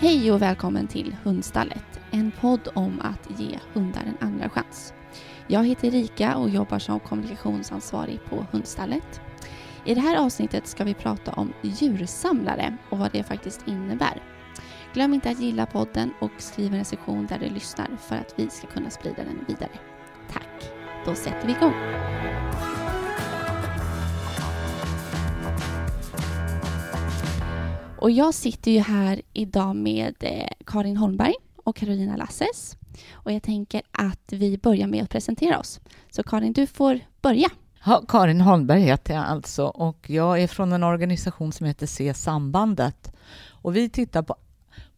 Hej och välkommen till Hundstallet, en podd om att ge hundar en andra chans. Jag heter Rika och jobbar som kommunikationsansvarig på Hundstallet. I det här avsnittet ska vi prata om djursamlare och vad det faktiskt innebär. Glöm inte att gilla podden och skriv en recension där du lyssnar för att vi ska kunna sprida den vidare. Tack! Då sätter vi igång. Och jag sitter ju här idag med eh, Karin Holmberg och Carolina Lasses. Och jag tänker att vi börjar med att presentera oss. Så Karin, du får börja. Ja, Karin Holmberg heter jag alltså och jag är från en organisation som heter Se sambandet. Och vi tittar på,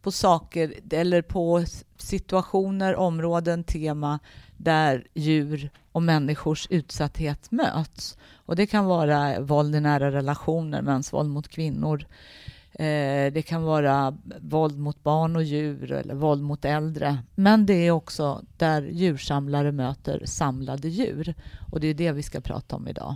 på saker eller på situationer, områden, tema där djur och människors utsatthet möts. Och det kan vara våld i nära relationer, mäns våld mot kvinnor, Eh, det kan vara våld mot barn och djur eller våld mot äldre. Men det är också där djursamlare möter samlade djur. Och det är det vi ska prata om idag.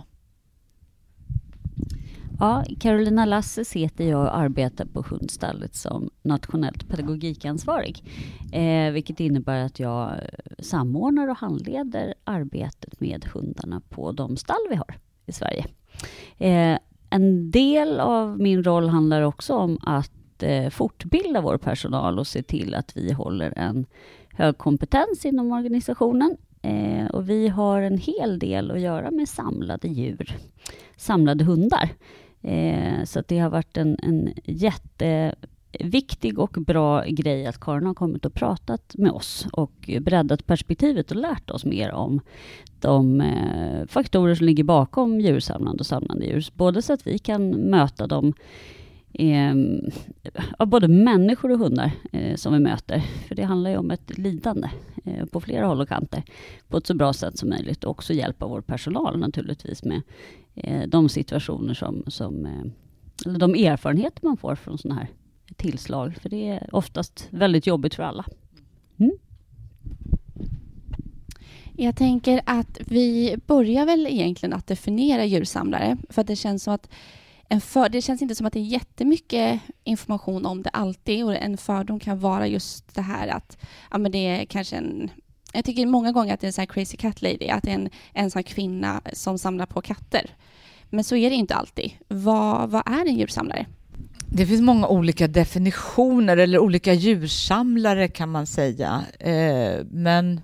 Ja, Carolina Lasses heter jag och arbetar på Hundstallet som nationellt pedagogikansvarig. Eh, vilket innebär att jag samordnar och handleder arbetet med hundarna på de stall vi har i Sverige. Eh, en del av min roll handlar också om att eh, fortbilda vår personal och se till att vi håller en hög kompetens inom organisationen. Eh, och vi har en hel del att göra med samlade djur, samlade hundar. Eh, så det har varit en, en jätte viktig och bra grej att Karin har kommit och pratat med oss och breddat perspektivet och lärt oss mer om de eh, faktorer som ligger bakom djursamlande och samlande djur. Både så att vi kan möta dem ehm, av både människor och hundar eh, som vi möter. För det handlar ju om ett lidande eh, på flera håll och kanter på ett så bra sätt som möjligt. Och också hjälpa vår personal naturligtvis med de situationer som, som eller de erfarenheter man får från sådana här tillslag. För det är oftast väldigt jobbigt för alla. Mm. Jag tänker att vi börjar väl egentligen att definiera djursamlare. För att det känns som att en för, det känns inte som att det är jättemycket information om det alltid. Och en fördom kan vara just det här att ja, men det är kanske en jag tycker många gånger att det är en sån crazy cat lady, att det är en ensam kvinna som samlar på katter. Men så är det inte alltid. Vad, vad är en djursamlare? Det finns många olika definitioner eller olika djursamlare kan man säga. Eh, men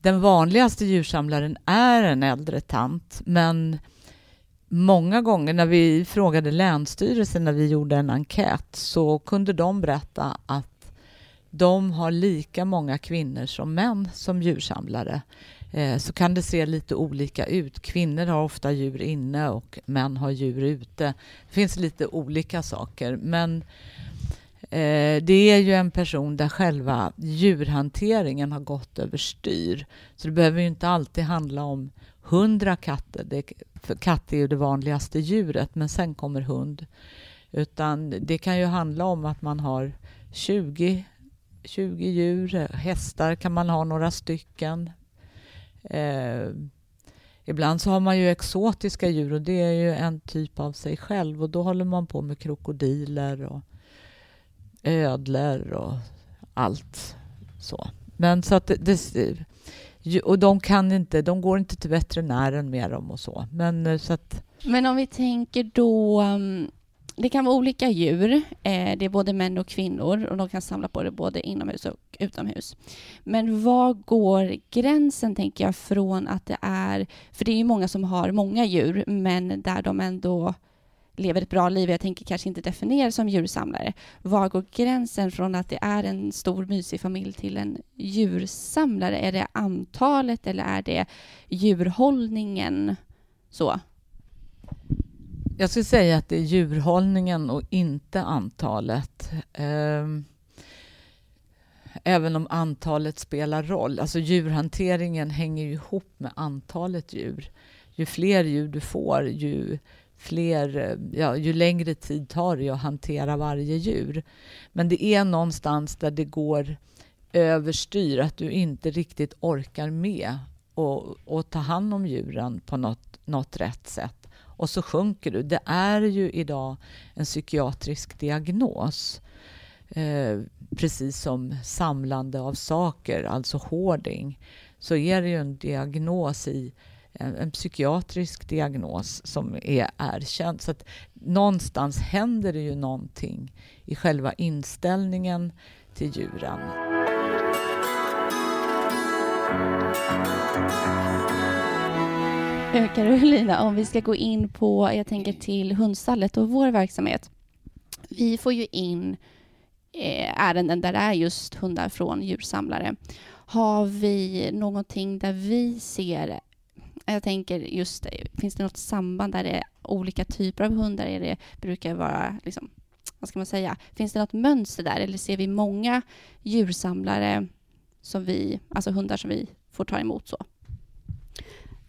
den vanligaste djursamlaren är en äldre tant. Men många gånger när vi frågade Länsstyrelsen när vi gjorde en enkät så kunde de berätta att de har lika många kvinnor som män som djursamlare. Eh, så kan det se lite olika ut. Kvinnor har ofta djur inne och män har djur ute. Det finns lite olika saker. Men eh, det är ju en person där själva djurhanteringen har gått överstyr. Så det behöver ju inte alltid handla om hundra katter. Det, för katt är ju det vanligaste djuret, men sen kommer hund. Utan det kan ju handla om att man har 20 20 djur. Hästar kan man ha några stycken. Eh, ibland så har man ju exotiska djur och det är ju en typ av sig själv och då håller man på med krokodiler och ödlor och allt så. Men så att det, det, och de kan inte, de går inte till veterinären med dem och så. Men eh, så att... Men om vi tänker då mm, det kan vara olika djur. Eh, det är både män och kvinnor och de kan samla på det både inomhus och utomhus. Men var går gränsen, tänker jag, från att det är... För det är ju många som har många djur, men där de ändå lever ett bra liv. Jag tänker kanske inte definiera som djursamlare. Var går gränsen från att det är en stor mysig familj till en djursamlare? Är det antalet eller är det djurhållningen? Så. Jag skulle säga att det är djurhållningen och inte antalet. Ehm, även om antalet spelar roll. Alltså djurhanteringen hänger ju ihop med antalet djur. Ju fler djur du får, ju, fler, ja, ju längre tid tar det att hantera varje djur. Men det är någonstans där det går överstyr, att du inte riktigt orkar med och, och ta hand om djuren på något, något rätt sätt och så sjunker du. Det är ju idag en psykiatrisk diagnos. eh, precis som samlande av saker, alltså hoarding, så är det ju en diagnos i en, en psykiatrisk diagnos som är erkänd. Så att någonstans händer det ju någonting i själva inställningen till djuren. Eh, eh, Carolina, om vi ska gå in på, jag tänker till hundstallet och vår verksamhet. Vi får ju in eh, ärenden där det är just hundar från djursamlare. Har vi någonting där vi ser jag tänker just, eh, finns det något samband där det är olika typer av hundar? Är det brukar vara, liksom, vad ska man säga, finns det något mönster där? Eller ser vi många djursamlare som vi, alltså hundar som vi får ta emot så?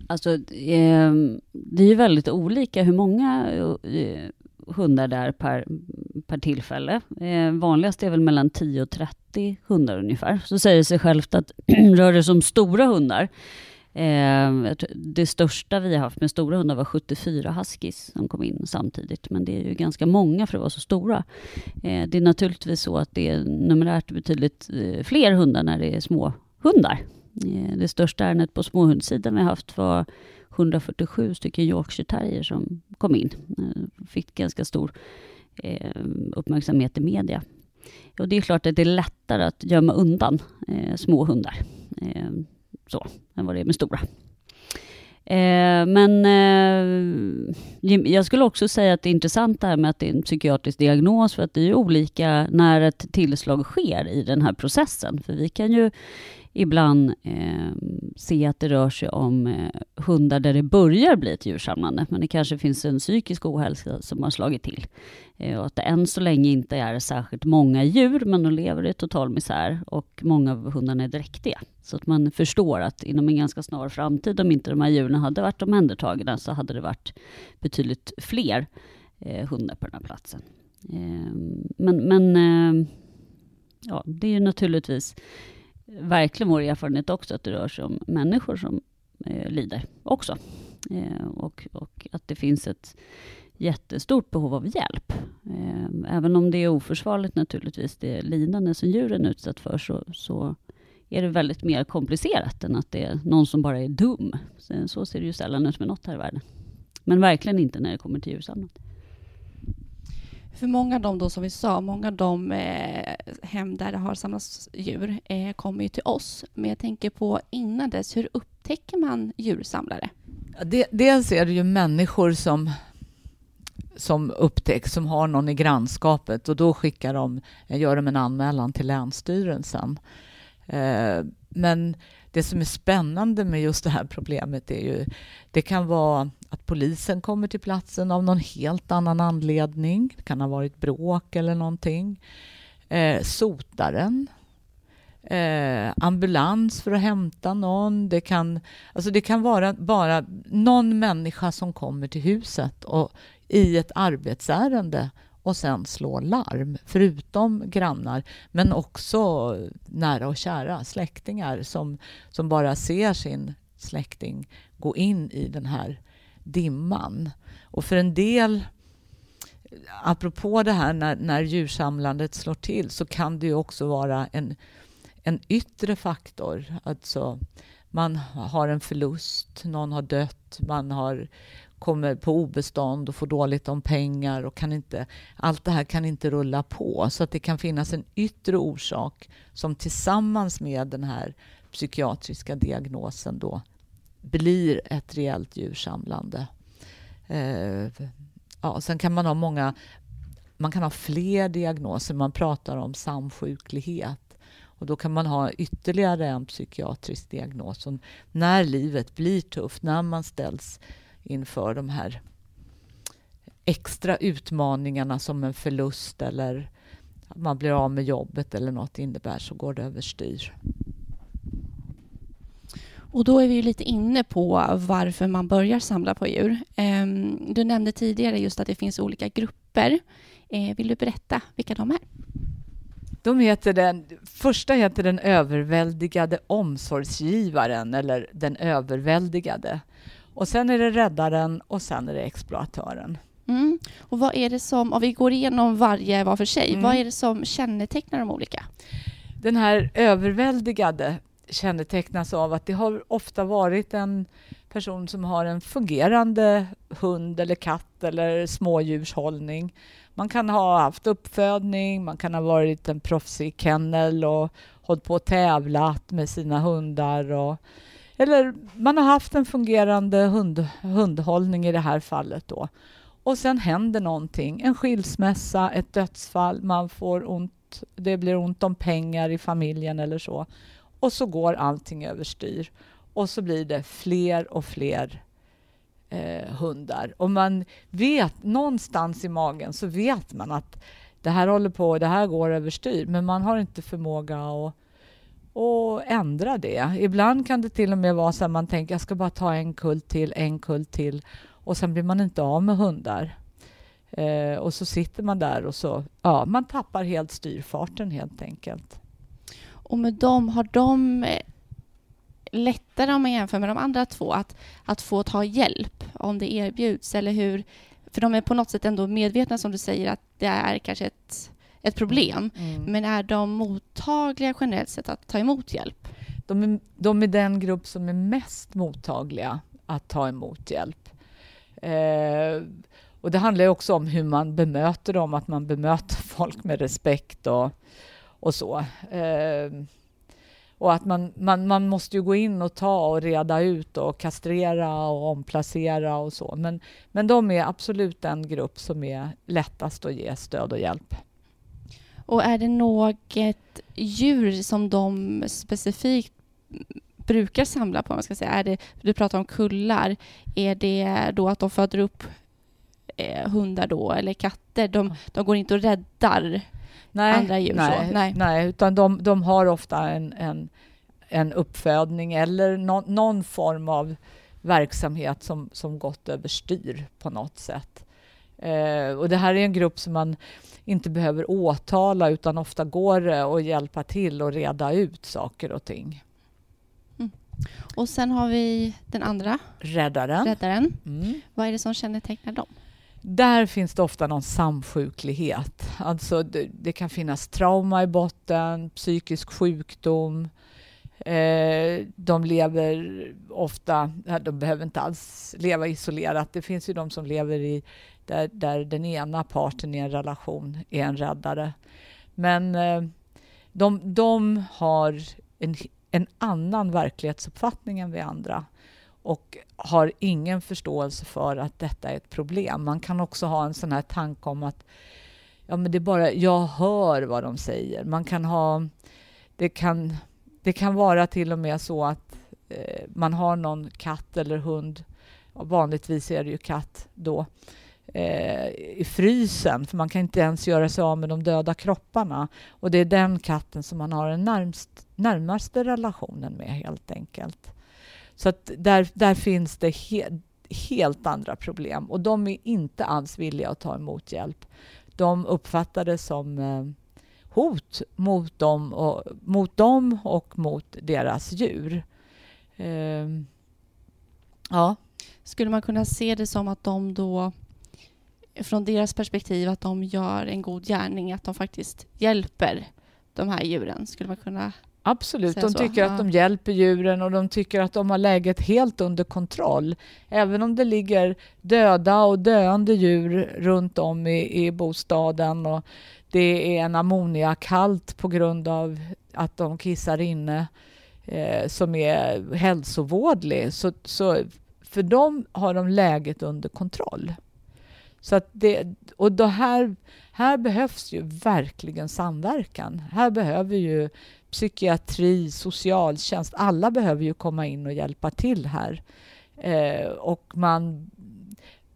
Alltså, eh, det är ju väldigt olika hur många eh, hundar det är per, per tillfälle. Eh, vanligast är väl mellan 10 och 30 hundar ungefär. Så säger det sig självt att rör det sig om stora hundar Eh, det största vi har haft med stora hundar var 74 huskies som kom in samtidigt. Men det är ju ganska många för att vara så stora. Eh, det är naturligtvis så att det är numerärt betydligt eh, fler hundar när det är små hundar. Eh, det största ärendet på småhundssidan vi haft var 147 stycken Yorkshire terrier som kom in. Eh, fick ganska stor eh, uppmärksamhet i media. Och det är klart att det är lättare att gömma undan små hundar så, än vad det är med stora. Eh, men eh, jag skulle också säga att det är intressant det här med att det är en psykiatrisk diagnos, för att det är olika när ett tillslag sker i den här processen. För vi kan ju ibland eh, se att det rör sig om eh, hundar där det börjar bli ett djursamlande, men det kanske finns en psykisk ohälsa som har slagit till. Eh, och att det än så länge inte är särskilt många djur, men de lever i total misär och många av hundarna är dräktiga. Så att man förstår att inom en ganska snar framtid, om inte de här djuren hade varit omhändertagna, så hade det varit betydligt fler eh, hundar på den här platsen. Eh, men men eh, ja, det är ju naturligtvis verkligen vår erfarenhet också att det rör sig om människor som eh, lider också. Eh, och, och, att det finns ett jättestort behov av hjälp. Eh, även om det är oförsvarligt naturligtvis, det lidande som djuren är utsatt för, så, så är det väldigt mer komplicerat än att det är någon som bara är dum. Så, så ser det ju sällan ut med något här i världen. Men verkligen inte när det kommer till djursamlandet. För många av dem då, som vi sa, många av de eh, hem där det har samlats djur eh, kommer ju till oss. Men jag tänker på innan dess, hur upptäcker man djursamlare? Det, dels är det ju människor som, som upptäcks, som har någon i grannskapet och då skickar de, gör de en anmälan till Länsstyrelsen. Eh, men det som är spännande med just det här problemet är ju, det kan vara polisen kommer till platsen av någon helt annan anledning. Det kan ha varit bråk eller någonting. Eh, sotaren. Eh, ambulans för att hämta någon. Det kan, alltså det kan vara bara någon människa som kommer till huset och i ett arbetsärende och sen slå larm, förutom grannar men också nära och kära släktingar som, som bara ser sin släkting gå in i den här dimman. Och för en del, apropå det här när, när djursamlandet slår till, så kan det ju också vara en, en yttre faktor. Alltså, man har en förlust, någon har dött, man har kommer på obestånd och får dåligt om pengar och kan inte, allt det här kan inte rulla på. Så att det kan finnas en yttre orsak som tillsammans med den här psykiatriska diagnosen då blir ett reellt djursamlande. Eh, ja, sen kan man ha många, man kan ha fler diagnoser. Man pratar om samsjuklighet och då kan man ha ytterligare en psykiatrisk diagnos. Och när livet blir tufft, när man ställs inför de här extra utmaningarna som en förlust eller att man blir av med jobbet eller något innebär så går det överstyr. Och då är vi lite inne på varför man börjar samla på djur. Ehm, du nämnde tidigare just att det finns olika grupper. Eh, vill du berätta vilka de är? De heter den, första heter den överväldigade omsorgsgivaren eller den överväldigade. Och sen är det räddaren och sen är det exploatören. Mm. Och vad är det som, om vi går igenom varje var för sig, Mm. vad är det som kännetecknar de olika? Den här överväldigade kännetecknas av att det har ofta varit en person som har en fungerande hund eller katt eller smådjurshållning. Man kan ha haft uppfödning, man kan ha varit en proffsig kennel och hållit på och tävlat med sina hundar. Och, eller man har haft en fungerande hund, hundhållning i det här fallet. Då. Och sen händer någonting, en skilsmässa, ett dödsfall, man får ont, det blir ont om pengar i familjen eller så. Och så går allting överstyr. Och så blir det fler och fler eh, hundar. Och man vet, någonstans i magen så vet man att det här håller på, det här går överstyr. Men man har inte förmåga att, och ändra det. Ibland kan det till och med vara så att man tänker jag ska bara ta en kull till, en kull till. Och sen blir man inte av med hundar. Eh, och så sitter man där och så, ja, man tappar helt styrfarten helt enkelt. Och med dem, har de eh, lättare om man jämför med de andra två att, att få ta hjälp om det erbjuds? Eller hur? För de är på något sätt ändå medvetna som du säger att det är kanske ett, ett problem. Mm. Men är de mottagliga generellt sett att ta emot hjälp? De är, de är den grupp som är mest mottagliga att ta emot hjälp. Eh, och det handlar också om hur man bemöter dem, att man bemöter folk med respekt och, och så. Eh, och att man, man, man måste ju gå in och ta och reda ut och kastrera och omplacera och så. Men, men de är absolut den grupp som är lättast att ge stöd och hjälp. Och är det något djur som de specifikt brukar samla på? Man ska säga? Är det, du pratar om kullar. Är det då att de föder upp eh, hundar då, eller katter? De, de går inte och räddar nej, andra djur nej, så? Nej. nej, utan de, de har ofta en, en, en uppfödning eller nå, någon form av verksamhet som, som gått överstyr på något sätt. Eh, och det här är en grupp som man inte behöver åtala utan ofta går det att hjälpa till och reda ut saker och ting. Och sen har vi den andra, Räddaren. räddaren. Mm. Vad är det som kännetecknar dem? Där finns det ofta någon samsjuklighet. Alltså det, det kan finnas trauma i botten, psykisk sjukdom. Eh, de lever ofta, de behöver inte alls leva isolerat. Det finns ju de som lever i där, där den ena parten i en relation är en räddare. Men eh, de, de har en, en annan verklighetsuppfattning än vi andra och har ingen förståelse för att detta är ett problem. Man kan också ha en sån här tanke om att ja, men det är bara, jag hör vad de säger. Man kan ha, det kan, det kan vara till och med så att eh, man har någon katt eller hund, och vanligtvis är det ju katt då, eh, i frysen, för man kan inte ens göra sig av med de döda kropparna. Och det är den katten som man har den närmst, närmaste relationen med helt enkelt. Så att där, där finns det he, helt andra problem och de är inte alls villiga att ta emot hjälp. De uppfattar det som eh, hot mot dem, och, mot dem och mot deras djur. Eh, ja. Skulle man kunna se det som att de då, från deras perspektiv, att de gör en god gärning, att de faktiskt hjälper de här djuren? Skulle man kunna... Absolut, de tycker att de hjälper djuren och de tycker att de har läget helt under kontroll. Även om det ligger döda och döende djur runt om i, i bostaden och det är en ammoniakhalt på grund av att de kissar inne eh, som är hälsovådlig. Så, så för dem har de läget under kontroll. Så att det, och då här, här behövs ju verkligen samverkan. Här behöver ju psykiatri, socialtjänst, alla behöver ju komma in och hjälpa till här. Eh, och man,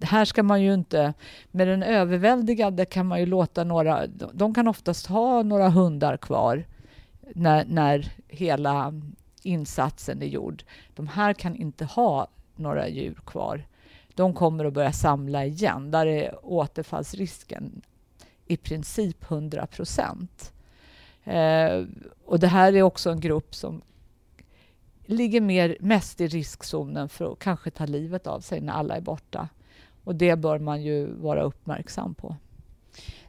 här ska man ju inte, med den överväldigade kan man ju låta några, de kan oftast ha några hundar kvar när, när hela insatsen är gjord. De här kan inte ha några djur kvar. De kommer att börja samla igen. Där är återfallsrisken i princip 100 procent. Eh, och det här är också en grupp som ligger mer, mest i riskzonen för att kanske ta livet av sig när alla är borta. Och det bör man ju vara uppmärksam på.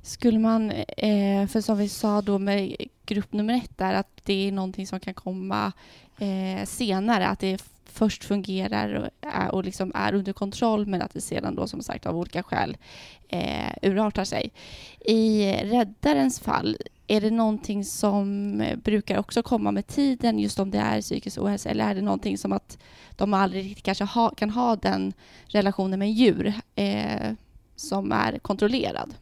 Skulle man, eh, för som vi sa då med grupp nummer ett där, att det är någonting som kan komma eh, senare, att det först fungerar och, är, och liksom är under kontroll men att det sedan då som sagt av olika skäl eh, urartar sig. I räddarens fall, är det någonting som brukar också komma med tiden just om det är psykisk ohälsa eller är det någonting som att de aldrig riktigt kanske ha, kan ha den relationen med djur eh, som är kontrollerad?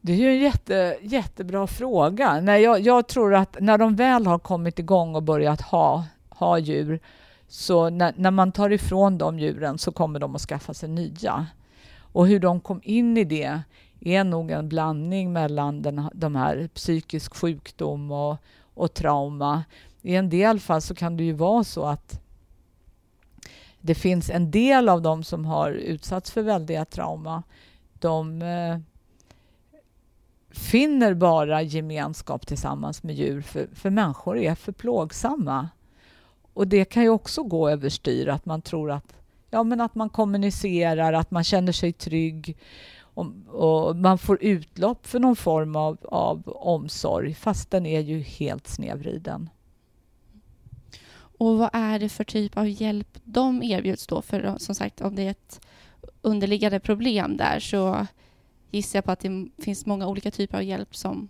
Det är ju en jätte, jättebra fråga. Nej, jag, jag, tror att när de väl har kommit igång och börjat ha, ha djur så när, när, man tar ifrån de djuren så kommer de att skaffa sig nya. Och hur de kom in i det är nog en blandning mellan den, de här psykisk sjukdom och, och trauma. I en del fall så kan det ju vara så att det finns en del av dem som har utsatts för väldiga trauma. De eh, finner bara gemenskap tillsammans med djur, för, för människor är för plågsamma. Och det kan ju också gå överstyr, att man tror att, ja, men att man kommunicerar, att man känner sig trygg och, och man får utlopp för någon form av, av omsorg, fast den är ju helt snedvriden. Och vad är det för typ av hjälp de erbjuds då? För som sagt, om det är ett underliggande problem där så gissar jag på att det finns många olika typer av hjälp som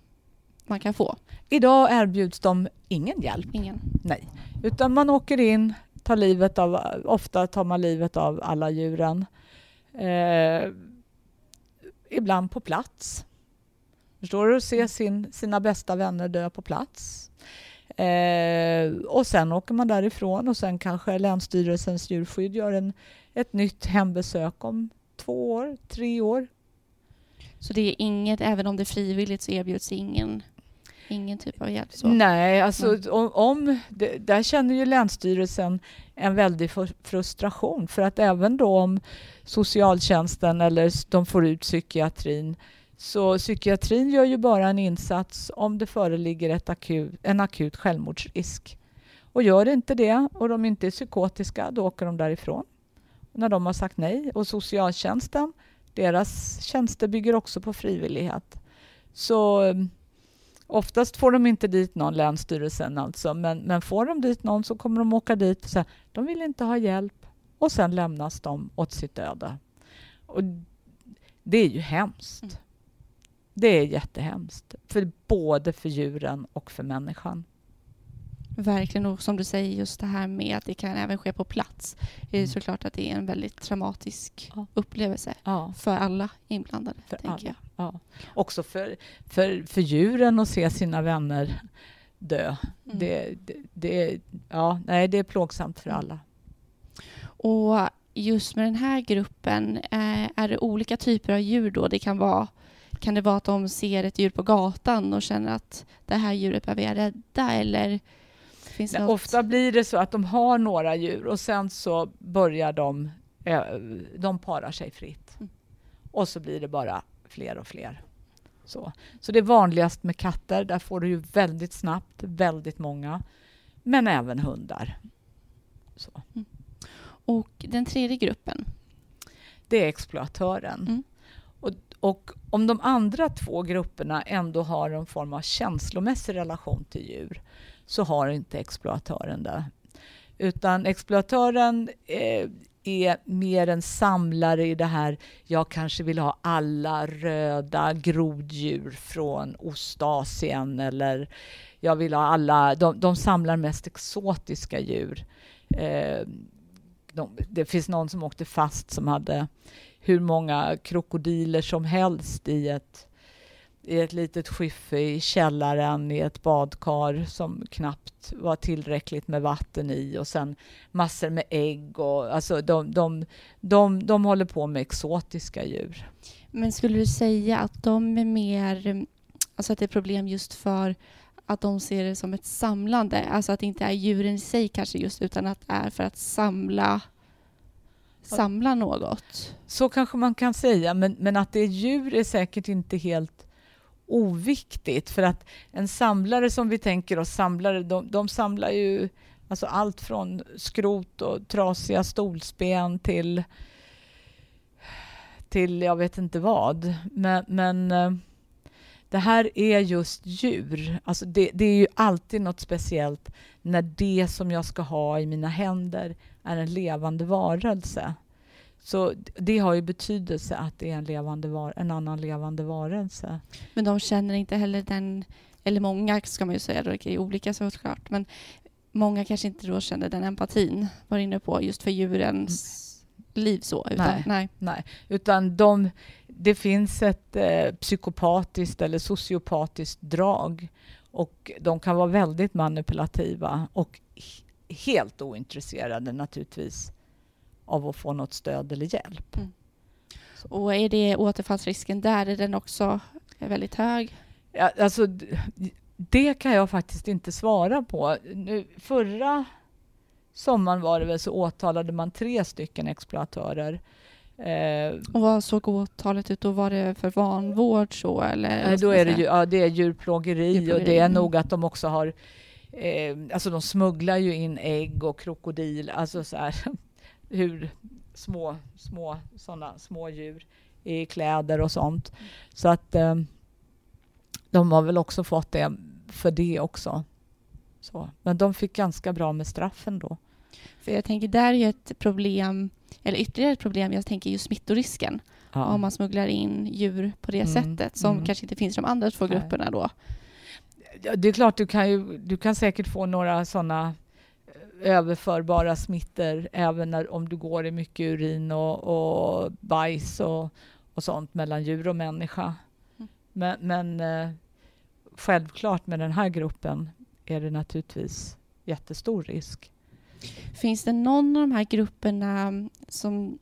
man kan få. Idag erbjuds de ingen hjälp. Ingen. Nej, utan man åker in, tar livet av, ofta tar man livet av alla djuren. Eh, ibland på plats. Förstår du? Se sin, sina bästa vänner dö på plats. Eh, och sen åker man därifrån och sen kanske Länsstyrelsens djurskydd gör en, ett nytt hembesök om två år, tre år. Så det är inget, även om det är frivilligt så erbjuds ingen Ingen typ av hjälp? Så. Nej, alltså mm. om, om det, där känner ju Länsstyrelsen en väldig frustration för att även då om socialtjänsten eller de får ut psykiatrin så psykiatrin gör ju bara en insats om det föreligger ett akut, en akut självmordsrisk. Och gör det inte det och de inte är psykotiska, då åker de därifrån. När de har sagt nej. Och socialtjänsten, deras tjänster bygger också på frivillighet. Så Oftast får de inte dit någon, Länsstyrelsen alltså, men, men får de dit någon så kommer de åka dit och säga de vill inte ha hjälp och sen lämnas de åt sitt öde. Och det är ju hemskt. Mm. Det är jättehemskt, för både för djuren och för människan. Verkligen, och som du säger just det här med att det kan även ske på plats. Det är mm. såklart att det är en väldigt traumatisk ja. upplevelse ja. för alla inblandade. För alla. Jag. Ja. Också för, för, för djuren att se sina vänner dö. Mm. Det, det, det, ja, nej, det är plågsamt för mm. alla. Och just med den här gruppen, eh, är det olika typer av djur då? Det kan vara kan det vara att de ser ett djur på gatan och känner att det här djuret behöver jag rädda eller Finns Nej, ofta blir det så att de har några djur och sen så börjar de, eh, de parar sig fritt. Mm. Och så blir det bara fler och fler. Så. så det är vanligast med katter, där får du ju väldigt snabbt väldigt många. Men även hundar. Så. Mm. Och den tredje gruppen? Det är exploatören. Mm. Och, och, om de andra två grupperna ändå har en form av känslomässig relation till djur så har inte exploatören det. Utan exploatören eh, är mer en samlare i det här, jag kanske vill ha alla röda groddjur från Ostasien eller jag vill ha alla, de, de samlar mest exotiska djur. Eh, de, det finns någon som åkte fast som hade hur många krokodiler som helst i ett i ett litet skiffe i källaren i ett badkar som knappt var tillräckligt med vatten i och sen massor med ägg och alltså de, de, de, de håller på med exotiska djur. Men skulle du säga att de är mer, alltså att det är problem just för att de ser det som ett samlande, alltså att det inte är djuren i sig kanske just utan att det är för att samla samla något. Så kanske man kan säga, men, men att det är djur är säkert inte helt oviktigt för att en samlare som vi tänker oss samlare, de, de samlar ju alltså allt från skrot och trasiga stolsben till till jag vet inte vad. Men, men eh, det här är just djur. Alltså det, det, är ju alltid något speciellt när det som jag ska ha i mina händer är en levande varelse. Så det har ju betydelse att det är en, levande var en annan levande varelse. Men de känner inte heller den, eller många ska man ju säga, det är olika såklart, men många kanske inte då känner den empatin, var inne på, just för djurens liv så. Utan, nej, nej. nej. Utan de, det finns ett eh, psykopatiskt eller sociopatiskt drag och de kan vara väldigt manipulativa och helt ointresserade naturligtvis av att få något stöd eller hjälp. Mm. Och är det återfallsrisken där, är den också väldigt hög? Ja, alltså, det kan jag faktiskt inte svara på. Nu, förra sommaren var det väl så åtalade man tre stycken exploatörer. Eh, och vad såg åtalet ut då? Var det för vanvård så eller? Då är det, ju, ja, det är djurplågeri, djurplågeri och det är nog att de också har eh, alltså de smugglar ju in ägg och krokodil, alltså så här hur små, små sådana små djur i kläder och sånt. Så att eh, de har väl också fått det för det också. Så. Men de fick ganska bra med straffen då. För jag tänker där är ett problem, eller ytterligare ett problem, jag tänker ju smittorisken. Ja. Om man smugglar in djur på det mm, sättet som mm. kanske inte finns i de andra två grupperna då. Det är klart, du kan, ju, du kan säkert få några sådana överförbara smittor även när, om du går i mycket urin och, och bajs och, och sånt mellan djur och människa. Mm. Men, men eh, självklart med den här gruppen är det naturligtvis jättestor risk. Finns det någon av de här grupperna som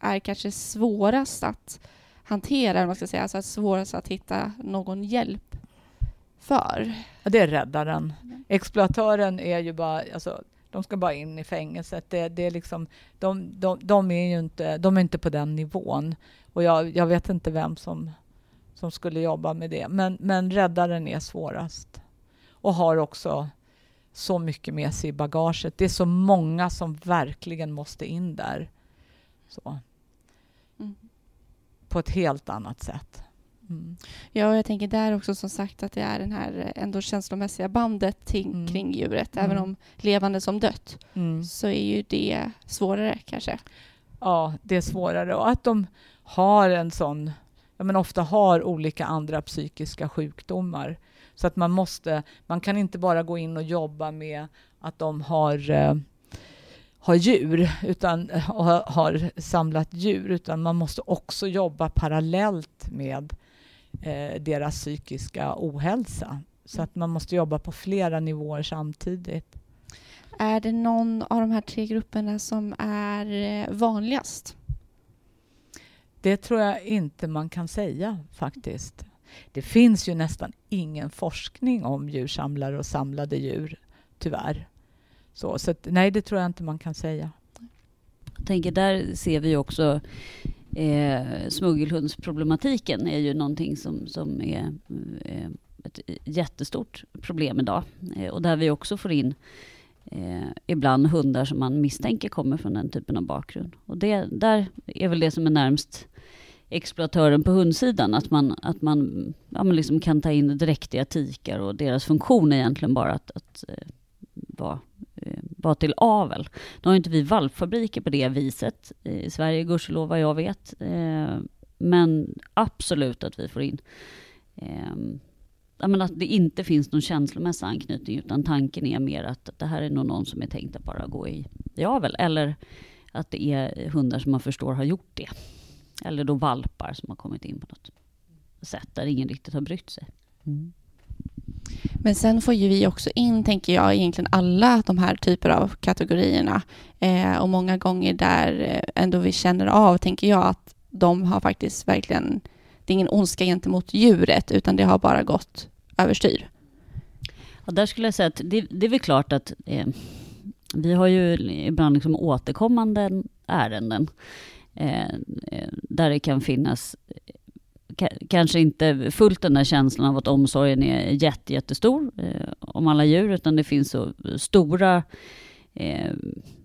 är kanske svårast att hantera, man ska säga, alltså svårast att hitta någon hjälp för? Ja, det är räddaren. Exploatören är ju bara, alltså, de ska bara in i fängelset. Det, det är liksom, de, de, de, är ju inte, de är inte på den nivån. Och jag, jag vet inte vem som, som skulle jobba med det. Men, men räddaren är svårast. Och har också så mycket med sig i bagaget. Det är så många som verkligen måste in där. Så. Mm. På ett helt annat sätt. Mm. Ja, och jag tänker där också som sagt att det är det här ändå känslomässiga bandet till, mm. kring djuret. Även mm. om levande som dött mm. så är ju det svårare kanske. Ja, det är svårare. Och att de har en sån, ja men ofta har olika andra psykiska sjukdomar så att man måste, man kan inte bara gå in och jobba med att de har eh, har djur utan, och har samlat djur, utan man måste också jobba parallellt med eh, deras psykiska ohälsa. Så att man måste jobba på flera nivåer samtidigt. Är det någon av de här tre grupperna som är eh, vanligast? Det tror jag inte man kan säga faktiskt. Det finns ju nästan ingen forskning om djursamlare och samlade djur, tyvärr. Så, så att, nej, det tror jag inte man kan säga. Jag tänker, där ser vi också eh, smuggelhundsproblematiken är ju någonting som, som är eh, ett jättestort problem idag. Eh, och där vi också får in eh, ibland hundar som man misstänker kommer från den typen av bakgrund. Och det, där är väl det som är närmst exploatören på hundsidan. Att man, att man, ja, man liksom kan ta in dräktiga tikar och deras funktion är egentligen bara att, att eh, vara, Eh, var till avel. Nu har inte vi valpfabriker på det viset i Sverige, gudskelov vad jag vet. Eh, men absolut att vi får in ehm, menar, att det inte finns någon känslomässig anknytning utan tanken är mer att det här är nog någon som är tänkt att bara gå i, i avel. Eller att det är hundar som man förstår har gjort det. Eller då valpar som har kommit in på något sätt där ingen riktigt har brytt sig. Mm. Men sen får ju vi också in, tänker jag, egentligen alla de här typer av kategorierna. Eh, och många gånger där eh, ändå vi känner av, tänker jag, att de har faktiskt verkligen, det är ingen ondska gentemot djuret, utan det har bara gått överstyr. Ja, där skulle jag säga att det, det är väl klart att eh, vi har ju ibland liksom återkommande ärenden eh, eh där det kan finnas kanske inte fullt den där känslan av att omsorgen är jätte, jättestor eh, om alla djur, utan det finns så stora eh,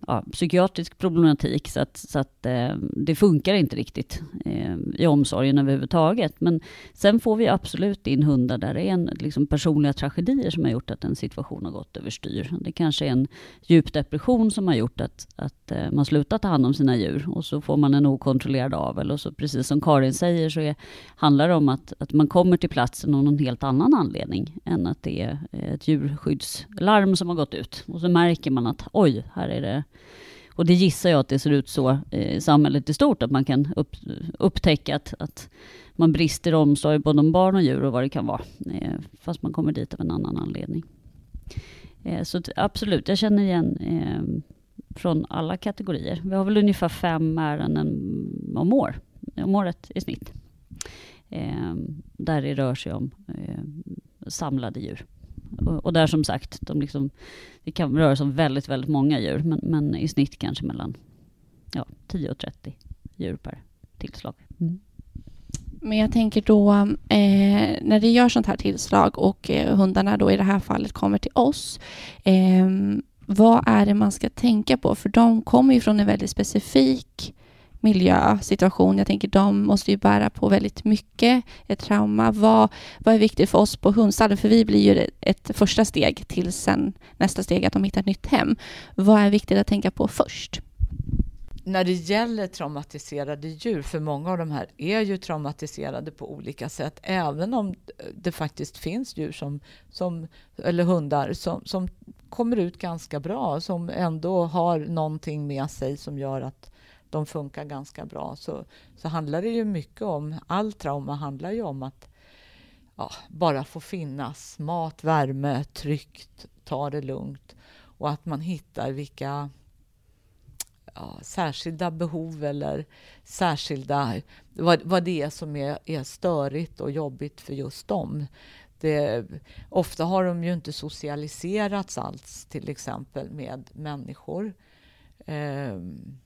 ja, psykiatrisk problematik så att, så att eh, det funkar inte riktigt eh, i omsorgen överhuvudtaget. Men sen får vi absolut in hundar där det är en, liksom personliga tragedier som har gjort att en situation har gått överstyr. Det kanske är en djup depression som har gjort att, att eh, man slutar ta hand om sina djur och så får man en okontrollerad avel. Och så precis som Karin säger så är, handlar det om att, att man kommer till platsen av någon helt annan anledning än att det är eh, ett djurskyddslarm som har gått ut. Och så märker man att oj, här är det och det gissar jag att det ser ut så i samhället i stort, att man kan upp, upptäcka att, att man brister i omsorg både om barn och djur och vad det kan vara. Eh, fast man kommer dit av en annan anledning. Eh, så absolut, jag känner igen ehm, från alla kategorier. Vi har väl ungefär fem ärenden om, år, om året i snitt. Ehm, där det rör sig om samlade djur. Och, och, där som sagt, de liksom, det kan röra sig om väldigt, väldigt många djur, men, men i snitt kanske mellan ja, 10 och 30 djur per tillslag. Mm. Men jag tänker då, eh, när det gör sånt här tillslag och eh, hundarna då i det här fallet kommer till oss, eh, vad är det man ska tänka på? För de kommer ju från en väldigt specifik miljösituation. Jag tänker de måste ju bära på väldigt mycket, ett trauma. Vad, vad är viktigt för oss på hundstallen? För vi blir ju ett första steg till sen nästa steg att de hittar ett nytt hem. Vad är viktigt att tänka på först? När det gäller traumatiserade djur, för många av de här är ju traumatiserade på olika sätt, även om det faktiskt finns djur som, som eller hundar som, som kommer ut ganska bra, som ändå har någonting med sig som gör att de funkar ganska bra så, så handlar det ju mycket om, all trauma handlar ju om att ja, bara få finnas, mat, värme, tryggt, ta det lugnt och att man hittar vilka ja, särskilda behov eller särskilda, vad, vad det är som är, är störigt och jobbigt för just dem. Det, ofta har de ju inte socialiserats alls, till exempel med människor. Um,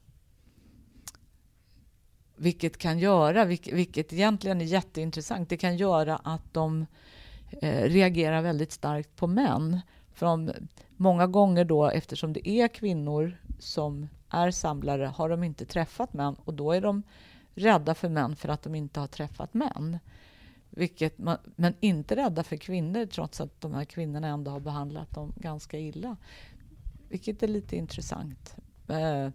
vilket kan göra, vilket, vilket egentligen är jätteintressant, det kan göra att de eh, reagerar väldigt starkt på män. För många gånger då, eftersom det är kvinnor som är samlare, har de inte träffat män och då är de rädda för män för att de inte har träffat män. Vilket man, men inte rädda för kvinnor trots att de här kvinnorna ändå har behandlat dem ganska illa. Vilket är lite intressant. Eh,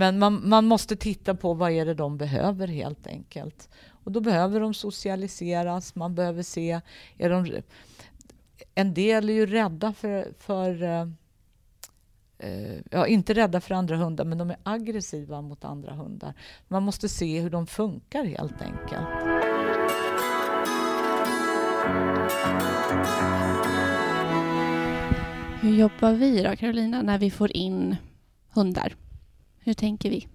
men man, man måste titta på vad är det de behöver helt enkelt. Och då behöver de socialiseras, man behöver se... Är de, en del är ju rädda för... för uh, ja, inte rädda för andra hundar, men de är aggressiva mot andra hundar. Man måste se hur de funkar helt enkelt. Hur jobbar vi då, Carolina, när vi får in hundar? Hur tänker vi?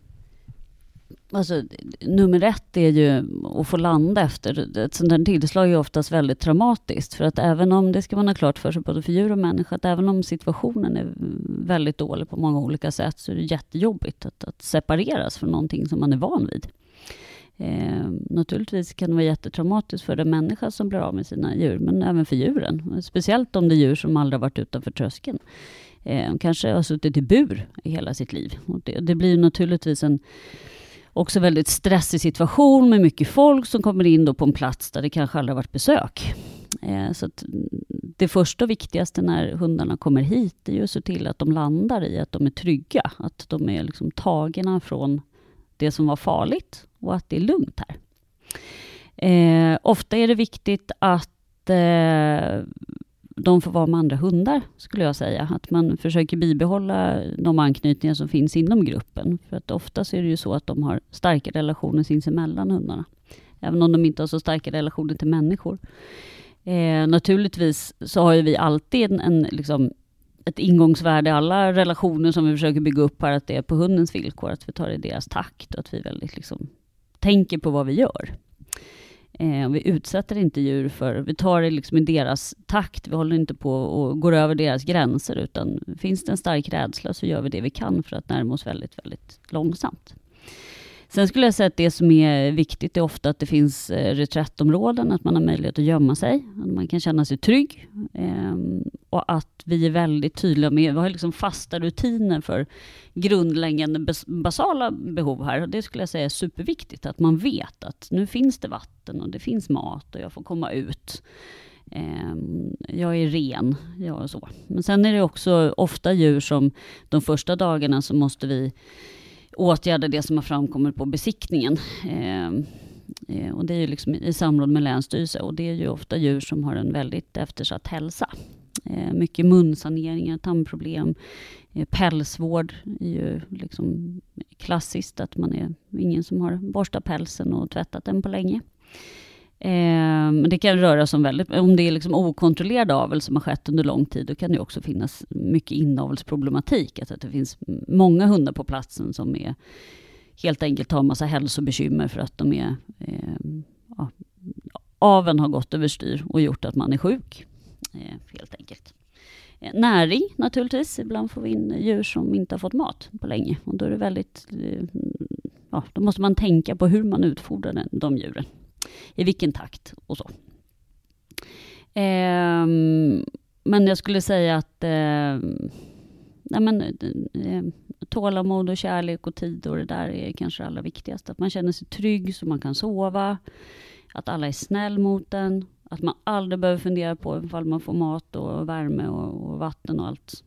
Alltså, nummer ett är ju att få landa efter. Ett sånt här tillslag är oftast väldigt traumatiskt. För att även om, det ska man ha klart för sig, både för djur och människa, att även om situationen är väldigt dålig på många olika sätt, så är det jättejobbigt att, att separeras från någonting som man är van vid. Eh, naturligtvis kan det vara jättetraumatiskt för den människa som blir av med sina djur, men även för djuren. Speciellt om det är djur som aldrig varit utanför tröskeln eh, kanske har suttit i bur i hela sitt liv. Och det, det blir naturligtvis en också väldigt stressig situation med mycket folk som kommer in då på en plats där det kanske aldrig varit besök. Eh, så det första och viktigaste när hundarna kommer hit är ju att se till att de landar i att de är trygga, att de är liksom tagna från det som var farligt och att det är lugnt här. Eh, ofta är det viktigt att eh, de får vara med andra hundar, skulle jag säga. Att man försöker bibehålla de anknytningar som finns inom gruppen. För att oftast är det ju så att de har starka relationer sinsemellan, hundarna. Även om de inte har så starka relationer till människor. Eh, naturligtvis så har ju vi alltid en, en liksom, ett ingångsvärde i alla relationer som vi försöker bygga upp här, att det är på hundens villkor, att vi tar det i deras takt och att vi väldigt liksom tänker på vad vi gör. Eh, vi utsätter inte djur för, vi tar det liksom i deras takt, vi håller inte på och går över deras gränser, utan finns det en stark rädsla så gör vi det vi kan för att närma oss väldigt, väldigt långsamt. Sen skulle jag säga att det som är viktigt är ofta att det finns eh, reträttområden, att man har möjlighet att gömma sig, att man kan känna sig trygg. Ehm, och att vi är väldigt tydliga med, vi har liksom fasta rutiner för grundläggande basala behov här. Och det skulle jag säga är superviktigt, att man vet att nu finns det vatten och det finns mat och jag får komma ut. Ehm, jag är ren, jag och så. Men sen är det också ofta djur som de första dagarna så måste vi åtgärda det som har framkommit på besiktningen. Ehm, eh, och det är ju liksom i samråd med Länsstyrelsen och det är ju ofta djur som har en väldigt eftersatt hälsa. Eh, mycket munsaneringar, tandproblem, eh, pälsvård är ju liksom klassiskt att man är ingen som har borstat pälsen och tvättat den på länge. Eh, det kan röra sig om väldigt, om det är liksom okontrollerad avel som har skett under lång tid, då kan det också finnas mycket inavelsproblematik. Alltså att det finns många hundar på platsen som är helt enkelt har en massa hälsobekymmer för att de är eh, ja, aveln har gått överstyr och gjort att man är sjuk. Eh, helt enkelt. Eh, näring naturligtvis. Ibland får vi in djur som inte har fått mat på länge. Och då är det väldigt... Eh, ja, då måste man tänka på hur man utfodrar de djuren i vilken takt och så. Eh, men jag skulle säga att eh, nej men, eh, tålamod och kärlek och tid och det där är kanske det allra viktigaste. Att man känner sig trygg så man kan sova. Att alla är snäll mot en. Att man aldrig behöver fundera på ifall man får mat och värme och, och vatten och allt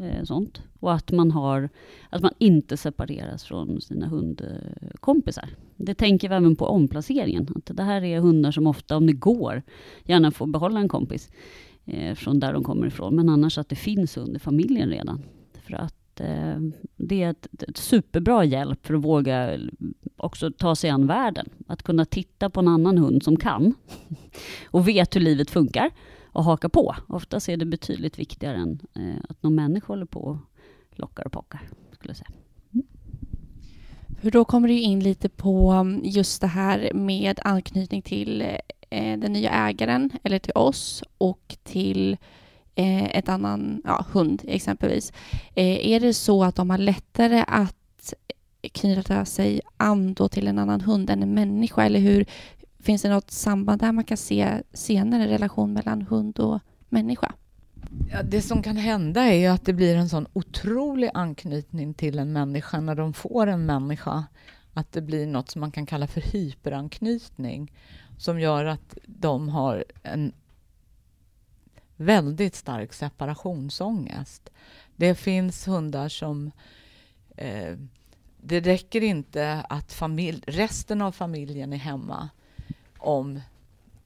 eh, sånt. Och att man, har, att man inte separeras från sina hundkompisar. Det tänker vi även på omplaceringen. Att det här är hundar som ofta, om det går, gärna får behålla en kompis eh, från där de kommer ifrån. Men annars att det finns hund i familjen redan. För att eh, det är ett, ett, superbra hjälp för att våga också ta sig an världen. Att kunna titta på en annan hund som kan och vet hur livet funkar och haka på. Oftast är det betydligt viktigare än eh, att någon människa håller på och lockar och pockar. Skulle jag säga. Mm. För då kommer du in lite på mm, just det här med anknytning till eh, eh, den nya ägaren, eller till oss och till eh, ett annan ja, hund exempelvis. Eh, är det så att de har lättare att knyta sig an till en annan hund än en människa? Eller hur, Finns det något samband där man kan se senare relation mellan hund och människa? Ja, det som kan hända är ju att det blir en sån otrolig anknytning till en människa när de får en människa. Att det blir något som man kan kalla för hyperanknytning som gör att de har en väldigt stark separationsångest. Det finns hundar som... Eh, det räcker inte att familj, resten av familjen är hemma om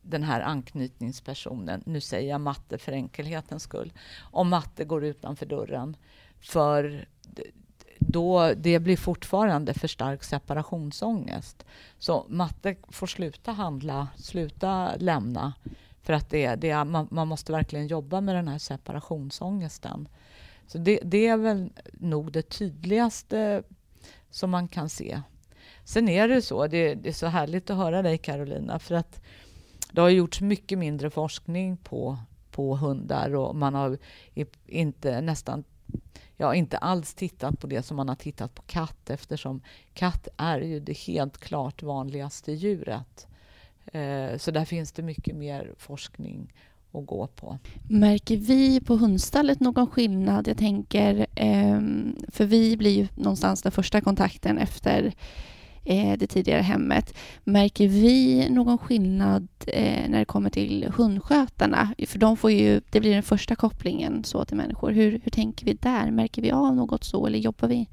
den här anknytningspersonen, nu säger jag matte för enkelhetens skull, om matte går utanför dörren. För då, det blir fortfarande för stark separationsångest. Så matte får sluta handla, sluta lämna. För att det, det, man, man måste verkligen jobba med den här separationsångesten. Så det, det är väl nog det tydligaste som man kan se. Sen är det så, det, det, är så härligt att höra dig Carolina, för att det har gjorts mycket mindre forskning på, på hundar och man har inte nästan ja, inte alls tittat på det som man har tittat på katt eftersom katt är ju det helt klart vanligaste djuret. Eh, så där finns det mycket mer forskning att gå på. Märker vi på hundstallet någon skillnad? Jag tänker, eh, för vi blir ju någonstans den första kontakten efter Eh, det tidigare hemmet. Märker vi någon skillnad eh, när det kommer till hundskötarna? För de får ju, det blir den första kopplingen så till människor. Hur, hur tänker vi där? Märker vi av något så eller jobbar vi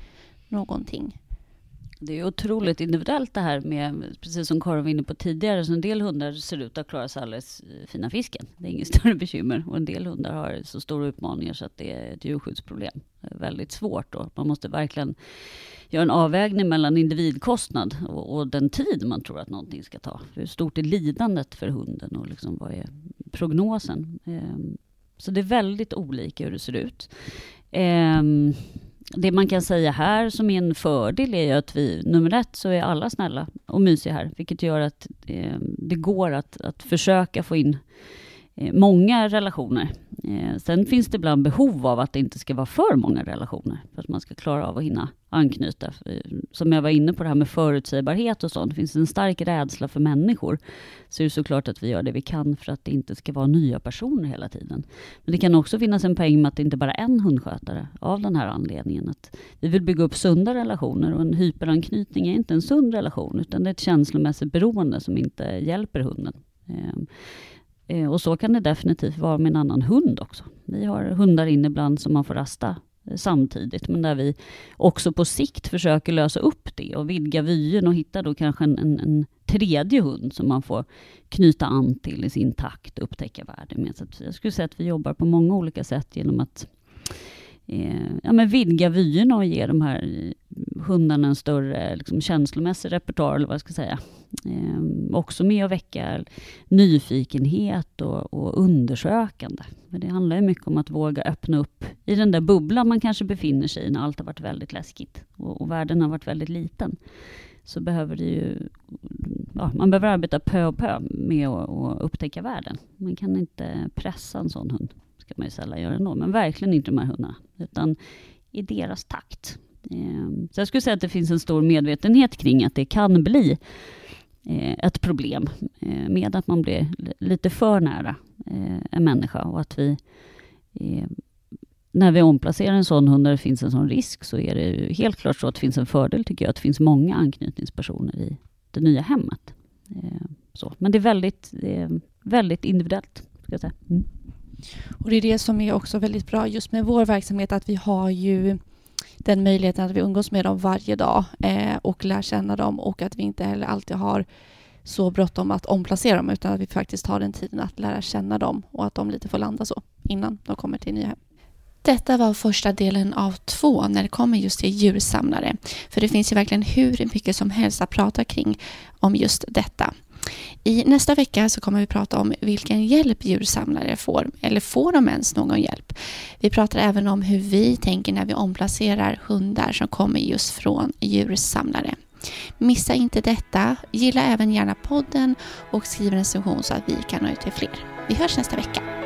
någonting? Det är otroligt individuellt det här med, precis som Karin var inne på tidigare, så en del hundar ser ut att klara sig alldeles eh, fina fisken. Det är inget större bekymmer. Och en del hundar har så stora utmaningar så att det är ett djurskyddsproblem. Det är väldigt svårt och man måste verkligen göra en avvägning mellan individkostnad och, och, den tid man tror att någonting ska ta. Hur stort är lidandet för hunden och liksom vad är prognosen? Ehm, så det är väldigt olika hur det ser ut. Ehm, det man kan säga här som är en fördel är ju att vi, nummer ett, så är alla snälla och mysiga här, vilket gör att eh, det går att, att försöka få in Eh, många relationer eh, sen finns det ibland behov av att det inte ska vara för många relationer för att man ska klara av att hinna anknyta. Eh, som jag var inne på det här med förutsägbarhet och sånt. Finns det en stark rädsla för människor så är det såklart att vi gör det vi kan för att det inte ska vara nya personer hela tiden. Men det kan också finnas en poäng med att det inte bara är en hundskötare av den här anledningen. Att vi vill bygga upp sunda relationer och en hyperanknytning är inte en sund relation utan det är ett känslomässigt beroende som inte hjälper hunden. Eh, och så kan det definitivt vara med en annan hund också. Vi har hundar in ibland som man får rasta eh, samtidigt, men där vi också på sikt försöker lösa upp det och vidga vyn och hitta då kanske en, en, en tredje hund som man får knyta an till i sin takt och upptäcka världen med. Så jag skulle säga att vi jobbar på många olika sätt genom att eh, ja, men vidga vyerna och ge de här eh, hundarna en större liksom, känslomässig repertoar, eller vad jag ska säga. Eh, också med att väcka nyfikenhet och, och undersökande. Men det handlar ju mycket om att våga öppna upp i den där bubblan man kanske befinner sig i när allt har varit väldigt läskigt och, och världen har varit väldigt liten. Så behöver det ju, ja, man behöver arbeta pö och pö med att, att upptäcka världen. Man kan inte pressa en sån hund ska man ju sällan göra ändå, men verkligen inte de här hundarna, utan i deras takt. Ehm, så jag skulle säga att det finns en stor medvetenhet kring att det kan bli Eh, ett problem eh, med att man blir lite för nära eh, en människa och att vi eh, när vi omplacerar en sån hund där det finns en sån risk så är det helt klart så att det finns en fördel tycker jag att det finns många anknytningspersoner i det nya hemmet. Eh, så. Men det är väldigt, det är väldigt individuellt. Ska jag säga. Mm. Och det är det som är också väldigt bra just med vår verksamhet att vi har ju den möjligheten att vi umgås med dem varje dag eh, och lär känna dem och att vi inte heller alltid har så bråttom att omplacera dem utan att vi faktiskt har den tiden att lära känna dem och att de lite får landa så innan de kommer till nya hem. Detta var första delen av två när det kommer just till djursamlare. För det finns ju verkligen hur mycket som helst att prata kring om just detta. I nästa vecka så kommer vi prata om vilken hjälp djursamlare får, eller får de ens någon hjälp? Vi pratar även om hur vi tänker när vi omplacerar hundar som kommer just från djursamlare. Missa inte detta. Gilla även gärna podden och skriv en recension så att vi kan nå ut till fler. Vi hörs nästa vecka.